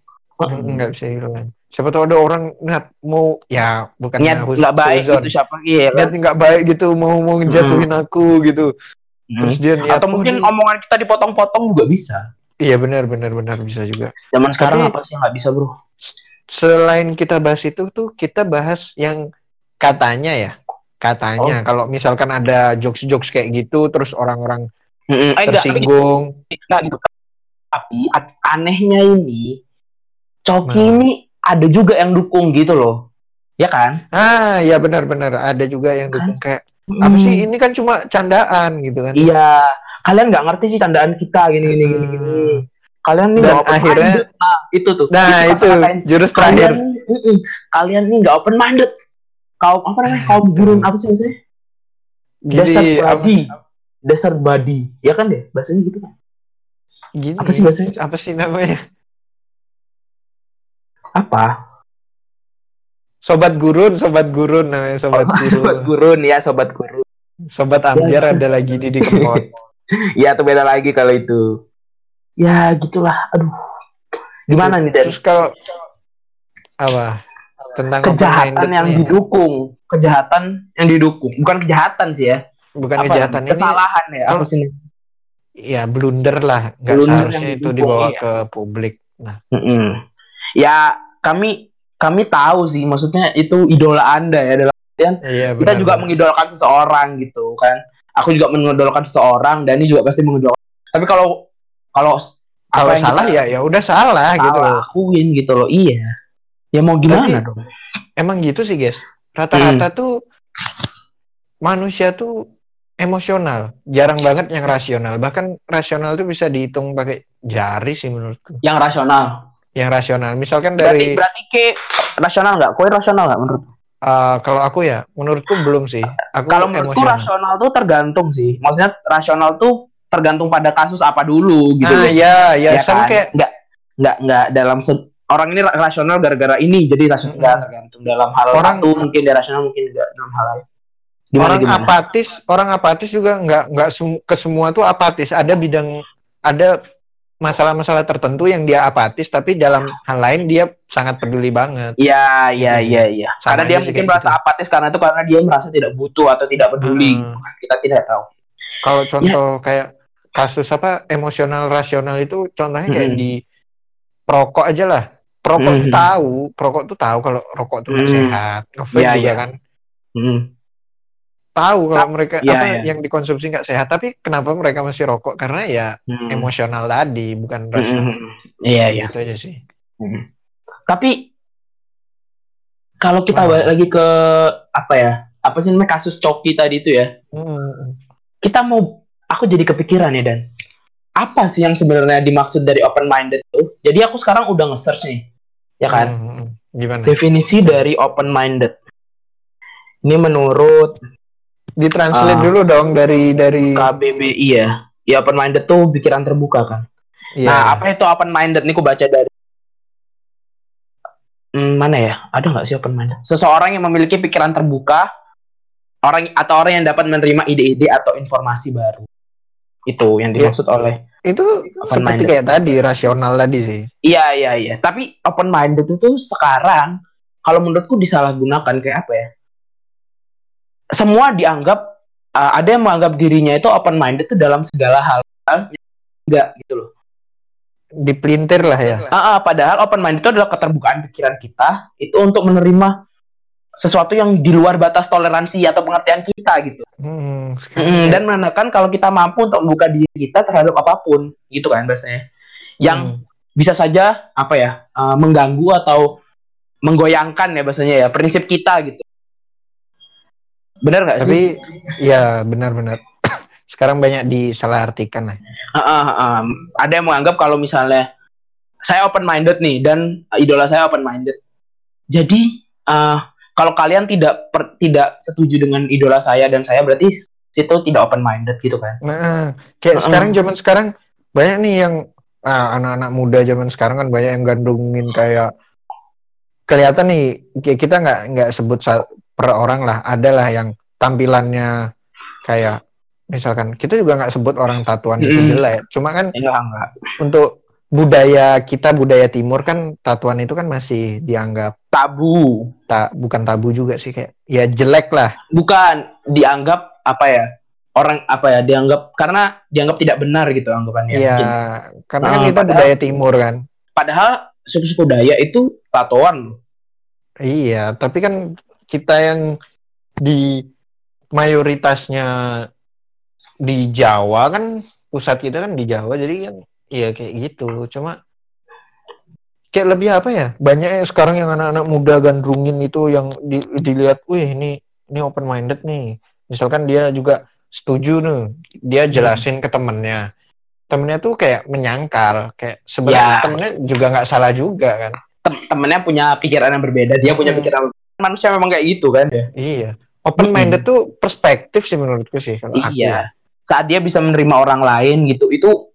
nggak bisa hilang siapa tahu ada orang niat mau ya bukan niat nggak baik gitu siapa iya niat nggak baik gitu mau mau ngejatuhin hmm. aku gitu hmm. terus dia niat atau mungkin oh, omongan kita dipotong-potong juga bisa Iya benar benar benar bisa juga. Zaman sekarang Tapi- apa sih yang nggak bisa bro? Selain kita bahas itu tuh kita bahas yang katanya ya. Katanya kalau misalkan ada jokes-jokes kayak gitu terus orang-orang Mm-mm. Eh, enggak, tapi tersinggung. enggak gitu. Tapi a- anehnya ini, Coki Nah. ini ada juga yang dukung gitu loh. Ya kan? Ah, ya benar-benar ada juga yang dukung kayak apa Hmm. sih ini kan cuma candaan gitu kan. Iya, kalian nggak ngerti sih candaan kita gini gini gini gini. Kalian nih Dan nggak akhirnya- minded. Nah, itu tuh. Nah, itu yang- jurus kalian terakhir. mm-mm, kalian nih nggak open minded. Kaum apa namanya? Kaum gurun apa sih maksudnya? Gini, apa, body. Desert body. Ya kan deh, bahasanya gitu kan. gini, Apa sih bahasanya? Apa sih namanya? Apa? Sobat gurun, sobat gurun namanya sobat Oh, <laughs> sobat gurun. ya, sobat gurun. Sobat ambiar ada lagi di kempot. <laughs> Ya, itu beda lagi kalau itu. Ya, gitulah. Aduh. Gimana nih, Dan? Terus kalau apa? Tentang Kejahatan yang nih. didukung. Kejahatan yang didukung. Bukan kejahatan sih ya. bukan Apa? kejahatan ini Kesalahan ya. Apa sih ini? ya blunder lah nggak seharusnya itu dibawa iya. ke publik nah Mm-mm. Ya, kami kami tahu sih maksudnya itu idola Anda ya dalam iya kita benar, juga benar. mengidolakan seseorang gitu kan. Aku juga mengidolakan seseorang dan ini juga pasti mengidolakan. Tapi kalau kalau kalau salah kita ya ya udah salah, gitu salah loh akuin gitu loh. Iya. Ya mau gimana Tapi- dong? emang gitu sih guys rata-rata Hmm. tuh manusia tuh emosional jarang banget yang rasional bahkan rasional tuh bisa dihitung pakai jari sih menurutku Yang rasional. Yang rasional misalkan Berarti dari berarti ke rasional nggak? Kue rasional nggak menurut? eh, kalau aku ya menurutku belum sih aku Kalau menurutku rasional tuh tergantung sih. Maksudnya rasional tuh tergantung pada kasus apa dulu gitu. ah loh. ya ya, Ya sama kan? kayak nggak nggak nggak dalam se- orang ini ra- rasional gara-gara ini jadi rasional nggak tergantung dalam hal Orang- satu mungkin dia rasional mungkin nggak dalam hal lain gimana orang gimana apatis orang apatis juga nggak nggak ke semua tuh apatis ada bidang ada masalah-masalah tertentu yang dia apatis tapi dalam hal lain dia sangat peduli banget iya iya iya iya Sama karena dia mungkin merasa gitu. apatis karena itu karena dia merasa tidak butuh atau tidak peduli Hmm. kita tidak tahu kalau contoh kayak kasus apa emosional rasional itu contohnya kayak Mm-mm. di perokok aja lah perokok Mm-mm. tahu perokok tuh tahu kalau rokok tuh nggak Mm. sehat ngevape Iya, juga iya. kan Hmm. Tahu kalau mereka Iya, apa iya. yang dikonsumsi nggak sehat tapi kenapa mereka masih rokok karena ya Hmm. emosional tadi bukan rasional hmm, hmm. iya iya itu aja sih Hmm. tapi kalau kita balik lagi ke apa ya apa sih namanya kasus coki tadi itu ya Hmm. kita mau aku jadi kepikiran ya dan apa sih yang sebenarnya dimaksud dari open minded itu jadi aku sekarang udah nge-search nih ya kan Hmm, hmm, hmm. gimana definisi dari open minded ini menurut ditranslate Ah. dulu dong dari dari KBBI ya ya open minded tuh pikiran terbuka kan Iya. nah apa itu open minded nih aku baca dari Hmm, mana ya ada nggak sih open minded seseorang yang memiliki pikiran terbuka orang atau orang yang dapat menerima ide-ide atau informasi baru itu yang Iya. dimaksud oleh itu seperti minded. kayak tadi rasional tadi sih Iya iya iya. Tapi open minded itu sekarang kalau menurutku disalahgunakan kayak apa ya? Semua dianggap uh, ada yang menganggap dirinya itu open minded itu dalam segala hal enggak gitu loh. dipelintir lah ya Ah, ah, padahal open minded itu adalah keterbukaan pikiran kita itu untuk menerima sesuatu yang di luar batas toleransi atau pengertian kita gitu. Hmm, Mm, dan menandakan kalau kita mampu untuk membuka diri kita terhadap apa pun gitu kan bahasanya. Yang Hmm. bisa saja apa ya uh, mengganggu atau menggoyangkan ya bahasanya ya prinsip kita gitu benar nggak sih? tapi ya benar-benar. <coughs> Sekarang banyak disalahartikan lah. Ah, ah, ah. ada yang menganggap kalau misalnya saya open minded nih dan idola saya open minded jadi uh, kalau kalian tidak per- tidak setuju dengan idola saya dan saya berarti situ tidak open minded gitu kan? Nah kayak Heeh. sekarang zaman sekarang banyak nih yang ah, anak-anak muda zaman sekarang kan banyak yang gandungin kayak kelihatan nih kayak kita nggak nggak sebut per orang lah ada lah yang tampilannya kayak misalkan kita juga nggak sebut orang tatuan itu Mm. jelek cuma kan enggak enggak untuk budaya kita budaya timur kan tatuan itu kan masih dianggap tabu tak bukan tabu juga sih kayak ya jelek lah bukan dianggap apa ya orang apa ya dianggap karena dianggap tidak benar gitu anggapannya. Iya, mungkin. karena kan Ah, kita padahal- budaya timur kan. Padahal suku-suku Dayak itu tatoan loh. Iya, tapi kan kita yang di mayoritasnya di Jawa kan pusat kita kan di Jawa jadi kan iya kayak gitu. Cuma kayak lebih apa ya? Banyak yang sekarang yang anak-anak muda gandrungin itu yang di- dilihat, wih ini ini open minded nih. Misalkan dia juga setuju nih, dia jelasin ke temennya. Temennya tuh kayak menyangkal, kayak sebenarnya Ya. temennya juga nggak salah juga kan. Tem- temennya punya pikiran yang berbeda, dia punya Hmm. pikiran manusia memang kayak gitu kan ya. Iya. Open minded tuh perspektif sih menurutku sih kalau aku. Iya. Saat dia bisa menerima orang lain gitu, itu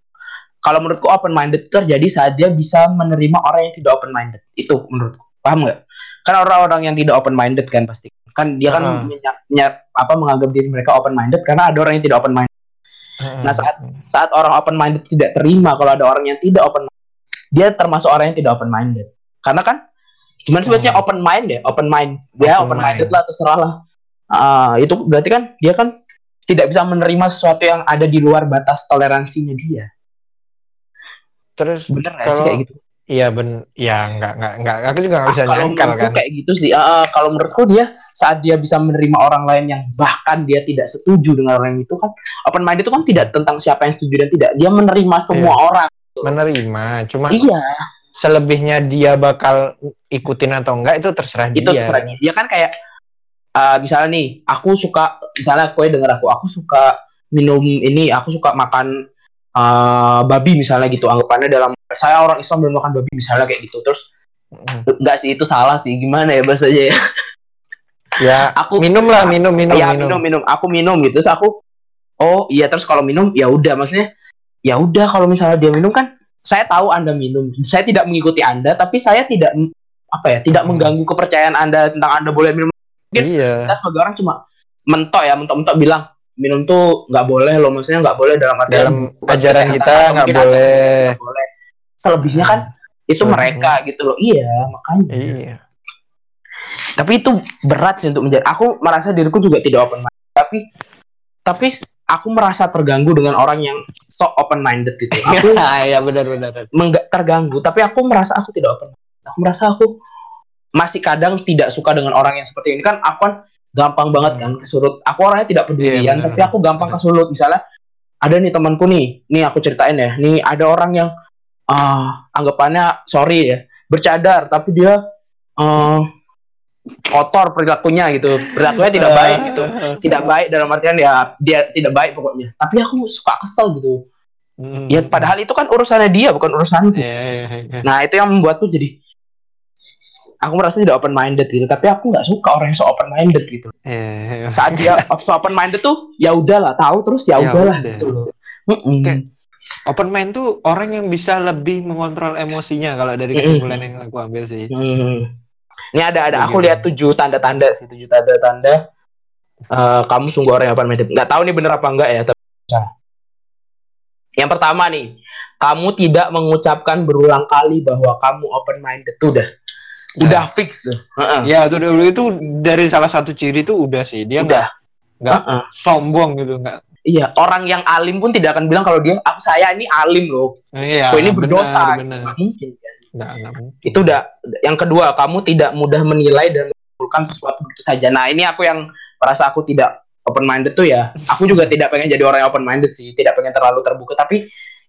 kalau menurutku open minded terjadi saat dia bisa menerima orang yang tidak open minded. Itu menurutku. Paham nggak? Kan orang-orang yang tidak open minded kan pasti. Kan dia kan Ah. menya- menya- apa menganggap diri mereka open minded karena ada orang yang tidak open minded. Heeh. Nah, saat- Saat orang open minded tidak terima kalau ada orang yang tidak open minded, dia termasuk orang yang tidak open minded. Karena kan gimana sih maksudnya Hmm. open mind ya? Open mind. Ya Open open minded mind. lah terserah lah. Ah, itu berarti kan dia kan tidak bisa menerima sesuatu yang ada di luar batas toleransinya dia. terus Bener nggak sih kayak gitu? iya ben ya nggak nggak nggak aku juga nggak bisa Ah, nyangkal kan kayak gitu sih. Ah, kalau menurutku dia saat dia bisa menerima orang lain yang bahkan dia tidak setuju dengan orang itu kan open mind itu kan tidak tentang siapa yang setuju dan tidak. Dia menerima semua orang. menerima cuma Iya, selebihnya dia bakal ikutin atau enggak itu terserah itu dia terserah dia. Dia kan kayak uh, misalnya nih, aku suka misalnya kue denger aku, aku suka minum ini, aku suka makan uh, babi misalnya gitu. Anggapannya dalam saya orang Islam dan makan babi misalnya kayak gitu. Terus Mm. enggak sih itu salah sih. Gimana ya bahasanya ya? ya <laughs> Aku minum lah minum minum ya minum, minum minum. Aku minum gitu. Terus aku oh iya terus kalau minum ya udah maksudnya ya udah kalau misalnya dia minum kan saya tahu Anda minum. Saya tidak mengikuti Anda tapi saya tidak apa ya, tidak Hmm. mengganggu kepercayaan Anda tentang Anda boleh minum. Mungkin iya. kita sebagai orang cuma mentok ya mentok-mentok bilang minum tuh nggak boleh loh maksudnya nggak boleh dalam artian dalam ajaran kita nggak boleh. boleh. Selebihnya kan itu Selebihnya. mereka gitu loh. Iya makanya. Iya. Tapi itu berat sih untuk menjadi aku merasa diriku juga tidak open minded tapi tapi aku merasa terganggu dengan orang yang sok open minded itu <laughs> aku iya benar benar. mengga- terganggu tapi aku merasa aku tidak open aku merasa aku masih kadang tidak suka dengan orang yang seperti ini. Kan aku kan gampang banget kan kesurut. Aku orangnya tidak pedulian Iya, benar, tapi aku gampang benar. kesulut misalnya ada nih temanku nih nih aku ceritain ya. Nih ada orang yang ah anggapannya sorry ya bercadar tapi dia eh kotor perilakunya gitu perilakunya tidak <laughs> baik gitu tidak baik dalam artian ya dia tidak baik pokoknya tapi aku suka kesel gitu Mm. ya padahal itu kan urusannya dia bukan urusanku Iya, iya, iya. Nah itu yang membuatku jadi aku merasa tidak open minded gitu. Tapi aku nggak suka orang yang so open minded gitu. Iya, iya. Saat dia <laughs> so open minded tuh ya udahlah tahu terus ya Ya udahlah udah. gitu loh. Mm-mm. Kayak- Open mind tuh orang yang bisa lebih mengontrol emosinya kalau dari kesimpulan yang aku ambil sih. Hmm. Ini ada ada aku Bagaimana? lihat tujuh tanda-tanda sih tujuh tanda-tanda. eh, kamu sungguh orang yang minded. Nggak tahu nih bener apa enggak ya. Tapi... Yang pertama nih, kamu tidak mengucapkan berulang kali bahwa kamu open minded tuh udah udah fix tuh. Heeh. Ya itu dulu itu dari salah satu ciri itu udah sih dia Udah. nggak nggak Heeh. sombong gitu nggak. Iya, orang yang alim pun tidak akan bilang kalau dia aku saya ini alim loh. Iya. Kok ini berdosa. Benar, benar. Nggak mungkin kan. Nggak, nggak mungkin. Itu udah yang kedua, kamu tidak mudah menilai dan menyimpulkan sesuatu begitu saja. Nah, ini aku yang merasa aku tidak open minded tuh ya. Aku juga <laughs> tidak pengen jadi orang yang open minded sih, tidak pengen terlalu terbuka, tapi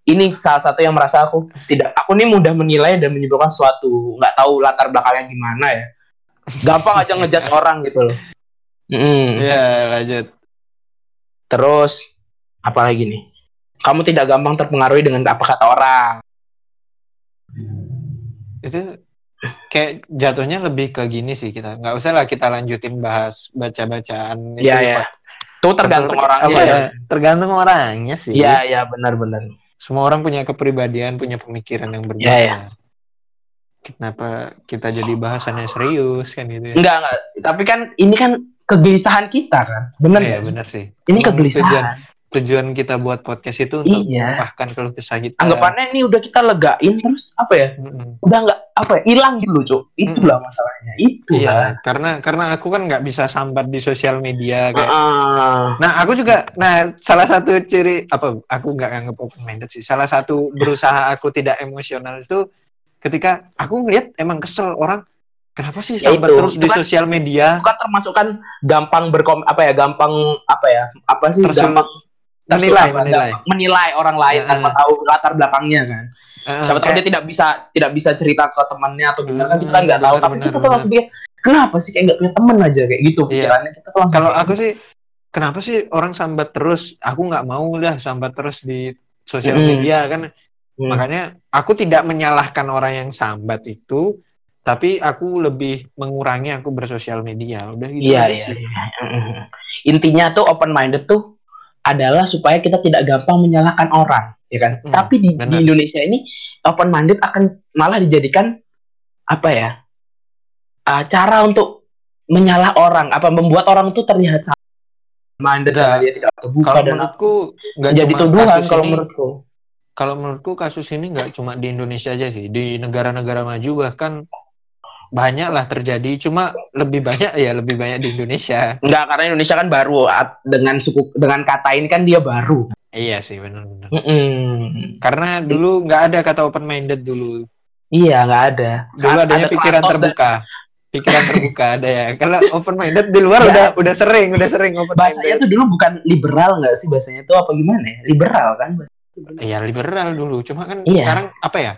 ini salah satu yang merasa aku tidak aku ini mudah menilai dan menyimpulkan sesuatu, nggak tahu latar belakangnya gimana ya. Gampang aja <laughs> ngejudge orang gitu loh. Mm. Iya lanjut. Terus apa lagi nih? Kamu tidak gampang terpengaruhi dengan apa kata orang. Itu kayak jatuhnya lebih ke gini sih kita nggak usah lah kita lanjutin bahas baca bacaan Iya ya. Itu tergantung orangnya. Apa ya. ya? tergantung orangnya sih Iya iya benar-benar. semua orang punya kepribadian punya pemikiran yang berbeda Iya, iya. kenapa kita jadi bahasannya serius kan gitu ya Enggak enggak. Tapi kan ini kan kegelisahan kita kan. Benar Iya nggak? benar sih Ini kegelisahan. tujuan tujuan kita buat podcast itu untuk Iya. menumpahkan keluh kesah kita. Anggapannya ini udah kita legain terus apa ya? Mm-mm. Udah nggak apa ya? Hilang gitu loh, Cuk. Itulah masalahnya. Itu Iya, karena karena aku kan nggak bisa sambat di sosial media kayak. Ah, Nah, aku juga, nah salah satu ciri apa? Aku nggak anggap open minded sih. Salah satu berusaha aku tidak emosional itu ketika aku ngeliat emang kesel orang. Kenapa sih Ya sambat itu. terus Itu di kan- sosial media? kan termasuk kan gampang berkom apa ya? Gampang apa ya? Apa sih Tersul- gampang menilai, menilai. menilai orang lain Ya. tanpa tahu latar belakangnya kan. Eh, Siapa tahu dia tidak bisa tidak bisa cerita ke temannya atau gimana kan kita Hmm, nggak tahu tapi kita tuh langsung pikir kenapa sih kayak nggak punya teman aja kayak gitu Iya. pikirannya kita tuh kalau aku sih kenapa sih orang sambat terus aku nggak mau lah sambat terus di sosial Mm. media kan Hmm. makanya aku tidak menyalahkan orang yang sambat itu tapi aku lebih mengurangi aku bersosial media udah gitu Iya, aja iya, sih. iya. Intinya tuh open minded tuh adalah supaya kita tidak gampang menyalahkan orang, ya kan? Hmm, Tapi di, di. Indonesia ini open minded akan malah dijadikan apa ya? uh, cara untuk menyalah orang, apa membuat orang tuh terlihat salah minded karena dia tidak terbuka kalau dan menurutku nggak jadi tuduhan kalau ini menurutku. kalau menurutku kasus ini nggak cuma di Indonesia aja sih di negara-negara maju bahkan banyak lah terjadi. Cuma lebih banyak ya lebih banyak di Indonesia. Enggak, karena Indonesia kan baru dengan suku dengan kata ini kan dia baru. iya sih benar-benar Mm-mm. karena dulu nggak ada kata open minded dulu. Iya, nggak ada. dulu Saat adanya ada pikiran Kratos dan- terbuka pikiran terbuka <laughs> ada ya. Kalau open minded di luar Ya. udah udah sering udah sering open bahasanya minded tuh dulu bukan liberal nggak sih? Bahasanya tuh apa gimana ya? Liberal kan? Iya liberal dulu. Cuma kan Iya. sekarang apa ya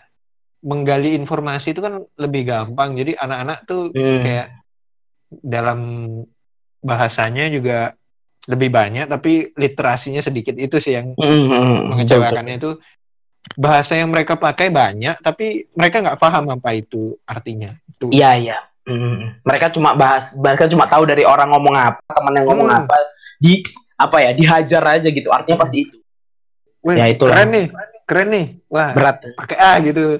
menggali informasi itu kan lebih gampang jadi anak-anak tuh Hmm. kayak dalam bahasanya juga lebih banyak tapi literasinya sedikit itu sih yang Hmm, hmm, hmm. mengecewakannya itu bahasa yang mereka pakai banyak tapi mereka nggak paham apa itu artinya itu iya iya Hmm. mereka cuma bahas mereka cuma tahu dari orang ngomong apa teman yang ngomong Hmm. apa di apa ya dihajar aja gitu artinya pasti itu Wih, Ya, itulah. keren nih keren nih. Wah berat. pakai A gitu.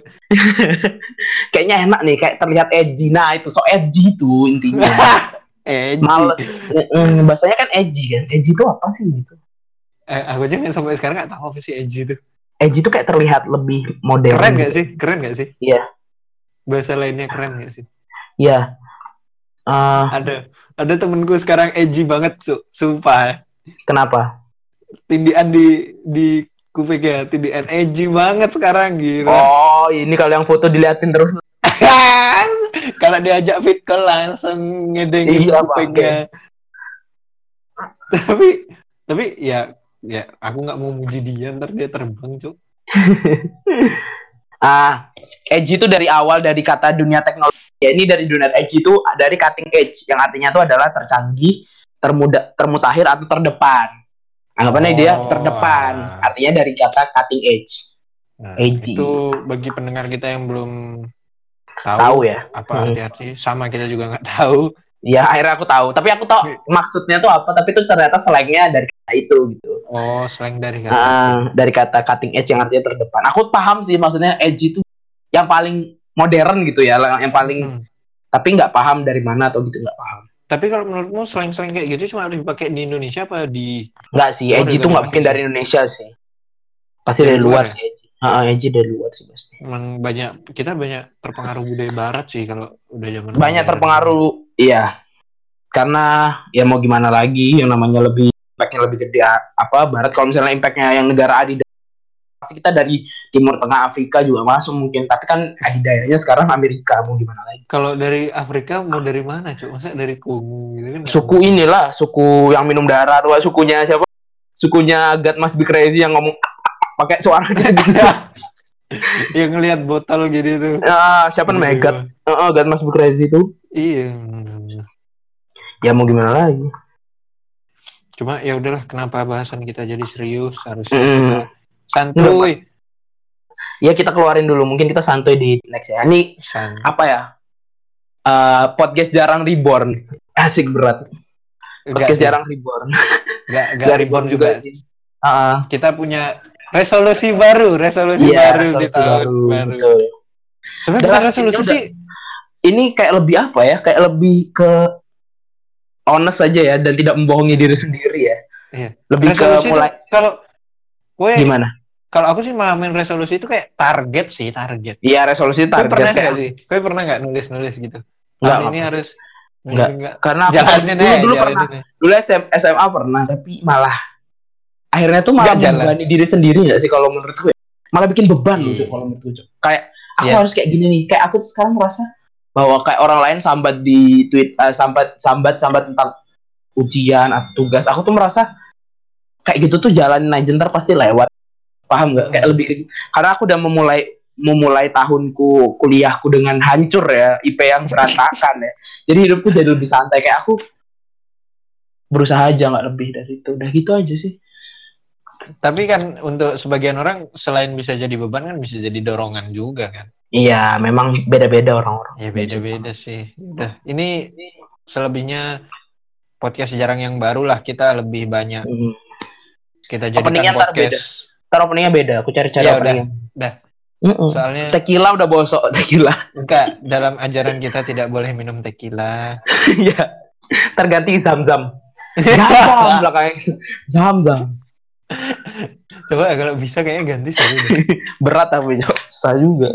<laughs> Kayaknya enak nih kayak terlihat edgy. Nah itu so edgy tuh intinya. <laughs> Eh males. Hmm, bahasanya kan edgy kan. Edgy itu apa sih gitu? Eh, aku aja nggak sampai sekarang nggak tahu apa sih edgy itu. Edgy itu kayak terlihat lebih modern keren nggak gitu. sih? Keren nggak sih? Iya. bahasa lainnya keren nggak sih? Iya. Eh, ada. Ada temenku sekarang edgy banget su. Sumpah. kenapa? Tindian di di kuping ya tindian edgy banget sekarang gitu oh ini kalau yang foto diliatin terus. <laughs> Kalau diajak fit call langsung ngedengin Iya, <laughs> tapi tapi ya ya aku nggak mau muji dia ntar dia terbang cuk. <laughs> Ah, edgy itu dari awal dari kata dunia teknologi. Ya ini dari dunia edgy itu dari cutting edge yang artinya itu adalah tercanggih, termuda, termutakhir atau terdepan. Anggapannya dia Oh, terdepan. ah. Artinya dari kata cutting edge. Nah, Edgy. itu bagi pendengar kita yang belum tahu, Tahu ya? apa Hmm. arti-arti sama kita juga nggak tahu Ya akhirnya aku tahu. Tapi aku tahu maksudnya tuh apa. Tapi itu ternyata selengnya dari kata itu gitu. oh slang dari kata Ah, dari kata cutting edge yang artinya terdepan. Aku paham sih maksudnya edgy itu yang paling modern gitu ya, yang paling Hmm. tapi nggak paham dari mana atau gitu nggak paham. Tapi kalau menurutmu slang-slang kayak gitu cuma dipakai di Indonesia apa di Nggak sih, Oh, dari itu nggak mungkin dari Indonesia sih. Pasti Dari dari luar luar ya? sih edgy. Ah, edgy dari luar sih pasti. emang banyak kita banyak terpengaruh budaya barat sih kalau udah zaman Banyak terpengaruh, iya. Karena ya mau gimana lagi, yang namanya lebih impactnya lebih gede apa Barat. Kalau misalnya impactnya yang negara adidaya, pasti kita dari Timur Tengah Afrika juga masuk mungkin. Tapi kan adidayanya sekarang Amerika, mau gimana lagi? kalau dari Afrika mau dari mana cuk masa dari Kongo gitu kan Suku inilah, suku yang minum darah tuh, sukunya siapa? Sukunya God Must Be Crazy yang ngomong pakai suara gitu. <laughs> yang ngelihat botol gitu tuh Ah, siapa namanya? God, Heeh, God Must Be Crazy itu. iya Ya mau gimana lagi? cuma ya udahlah kenapa bahasan kita jadi serius harusnya Mm. kita santuy Ya kita keluarin dulu, mungkin kita santuy di next ya. Ini San- apa ya? Eh, podcast jarang reborn. Asik berat. Podcast sih, jarang reborn. enggak enggak Nggak reborn juga. Ah, kita punya resolusi baru resolusi iya, baru di resolusi tahun baru. baru, Betul. sebenarnya bukan resolusi ini sih Ini kayak lebih apa ya? Kayak lebih ke honest aja ya dan tidak membohongi diri sendiri ya. Iya. Lebih ke Resolusi itu mulai kalau gue gimana? Kalau aku sih mahamin resolusi itu kayak target sih target. Iya resolusi target pernah kayak nggak sih? Gue pernah nggak nulis nulis gitu? Tahun ini harus Enggak. enggak. karena aku Jalanin dulu, dulu jalanin pernah aja. dulu SM, SMA pernah tapi malah akhirnya tuh malah Nggak jalan. membebani diri sendiri nggak sih kalau menurut gue malah bikin beban Iya. gitu kalau menurut gue kayak aku Iya. harus kayak gini nih kayak aku tuh sekarang merasa bahwa kayak orang lain sambat di tweet eh, sambat sambat sambat tentang ujian atau tugas aku tuh merasa kayak gitu tuh jalanin aja ntar pasti lewat paham nggak? Kayak lebih ke- karena aku udah memulai memulai tahunku kuliahku dengan hancur ya IP yang berantakan ya. Jadi hidupku jadi lebih santai. Kayak aku berusaha aja nggak lebih dari itu. Udah gitu aja sih. Tapi kan untuk sebagian orang selain bisa jadi beban kan bisa jadi dorongan juga kan. iya memang beda-beda orang-orang. Ya beda-beda sih. Udah, ini selebihnya podcast jarang yang baru lah. Kita lebih banyak Hmm. kita jadikan podcast. Ntar openingnya beda aku cari-cari Ya udah, openingnya udah. Mm-mm. Soalnya tequila udah bosok <laughs> tequila enggak dalam ajaran kita tidak boleh minum tequila. <laughs> Iya. terganti zam-zam zam-zam <laughs> belakangnya zam-zam Coba kalau bisa kayaknya ganti deh. berat tapi susah juga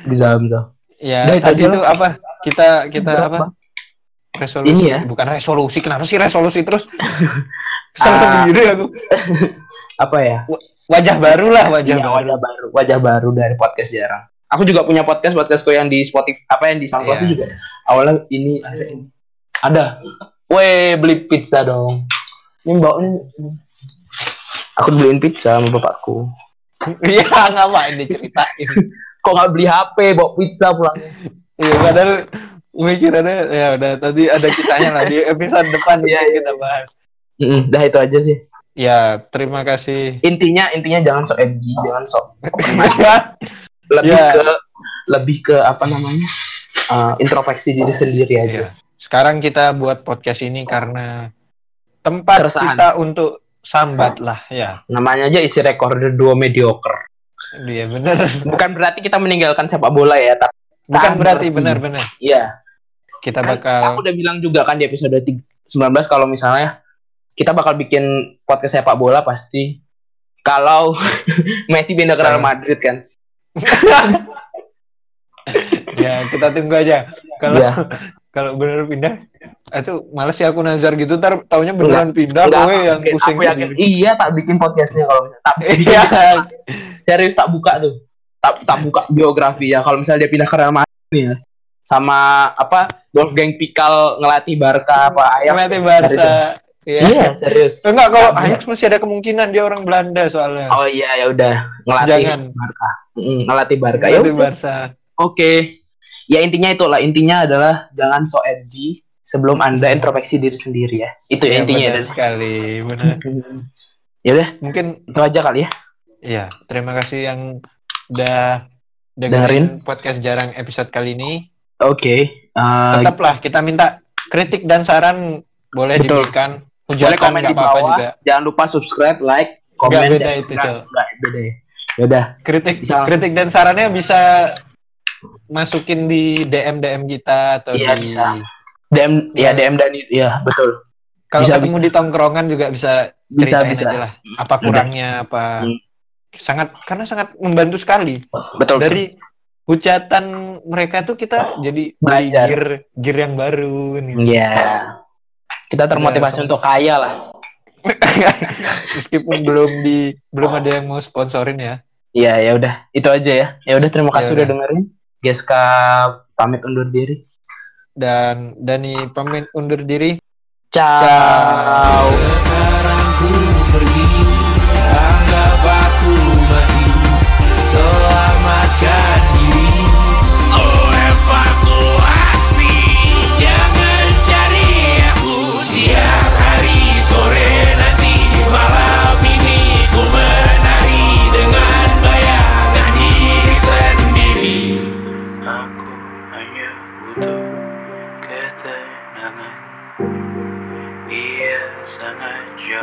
di zam-zam Ya, itu tadi itu apa? Kita kita Berat, apa? Resolusi. Ini ya. Bukan resolusi. Kenapa sih resolusi terus? Kesel Ah. sendiri aku. apa ya Wajah baru lah, wajah Iya, baru. wajah baru wajah baru dari podcast jarang aku juga punya podcast podcastku yang di Spotify apa yang di SoundCloud Iya. juga awalnya ini ada ini ada Weh beli pizza dong ini bawa ini aku beliin pizza sama bapakku Iya, ngapain diceritain? kok nggak beli HP bawa pizza pulangnya Iya, padahal mikirannya ya udah tadi ada kisahnya lah di episode depan Iya, iya. kita bahas. Mm-mm, dah itu aja sih Ya, terima kasih. intinya intinya jangan sok edgy jangan sok <laughs> lebih Ya. ke lebih ke apa namanya uh, introspeksi diri sendiri aja Iya. Sekarang kita buat podcast ini karena tempat Keresahan. kita untuk sambat lah ya. namanya aja isi recorder duo mediocre Iya benar. bukan berarti kita meninggalkan sepak bola ya tapi Bukan Kan berarti berarti. benar-benar iya kita Kan bakal aku udah bilang juga kan di episode 19 kalau misalnya kita bakal bikin podcast sepak bola pasti. Kalau <laughs> Messi pindah ke Real Madrid kan? <laughs> Ya kita tunggu aja. Kalau Iya. <laughs> kalau benar pindah itu males sih aku nazar gitu. Ntar taunya beneran pindah Enggak, gue yang mungkin. pusing aku yakin. iya tak bikin podcastnya kalau tak Iya. serius tak buka tuh. Tak tak buka biografi ya. Kalau misalnya dia pindah ke Real Madrid ya. Sama apa Wolfgang Pikal ngelatih Barca apa Ajax. Ngelatih Barca. Iya. iya serius Enggak kalau Iya. Ajax masih ada kemungkinan dia orang Belanda soalnya. oh iya ya udah ngelatih Jangan. Barca Mm, ngelatih Barca ya Ngelatih udah. Barca. Oke. Ya intinya itulah intinya adalah jangan so edgy sebelum Anda introspeksi diri sendiri ya. Itu ya Iya, intinya benar ya. sekali, benar. <laughs> Ya udah, Mungkin itu aja kali ya. Iya, terima kasih yang udah Dengerin. dengerin podcast jarang episode kali ini. Oke. Uh, Tetaplah kita minta kritik dan saran boleh Betul. diberikan. Boleh komen di bawah. juga. Jangan lupa subscribe, like, komen. Nggak beda itu, Cel. beda ya. Ya udah. Kritik Bisa. kritik dan sarannya bisa masukin di DM DM kita atau Iya, di bisa. DM ya Iya. DM dan ya betul. kalau Bisa, ketemu di tongkrongan juga bisa Bisa bisa. aja lah apa kurangnya apa Hmm. sangat karena sangat membantu sekali Betul. dari hujatan mereka tuh kita jadi beli Belajar. gear gear yang baru nih. Iya. Kita termotivasi Iya, untuk kaya lah. <laughs> Meskipun belum di belum ada yang mau sponsorin ya. Iya, ya udah. Itu aja ya. Ya udah terima kasih Ya udah udah. dengerin. Geska pamit undur diri. Dan Dani pamit undur diri. Ciao. Sekarang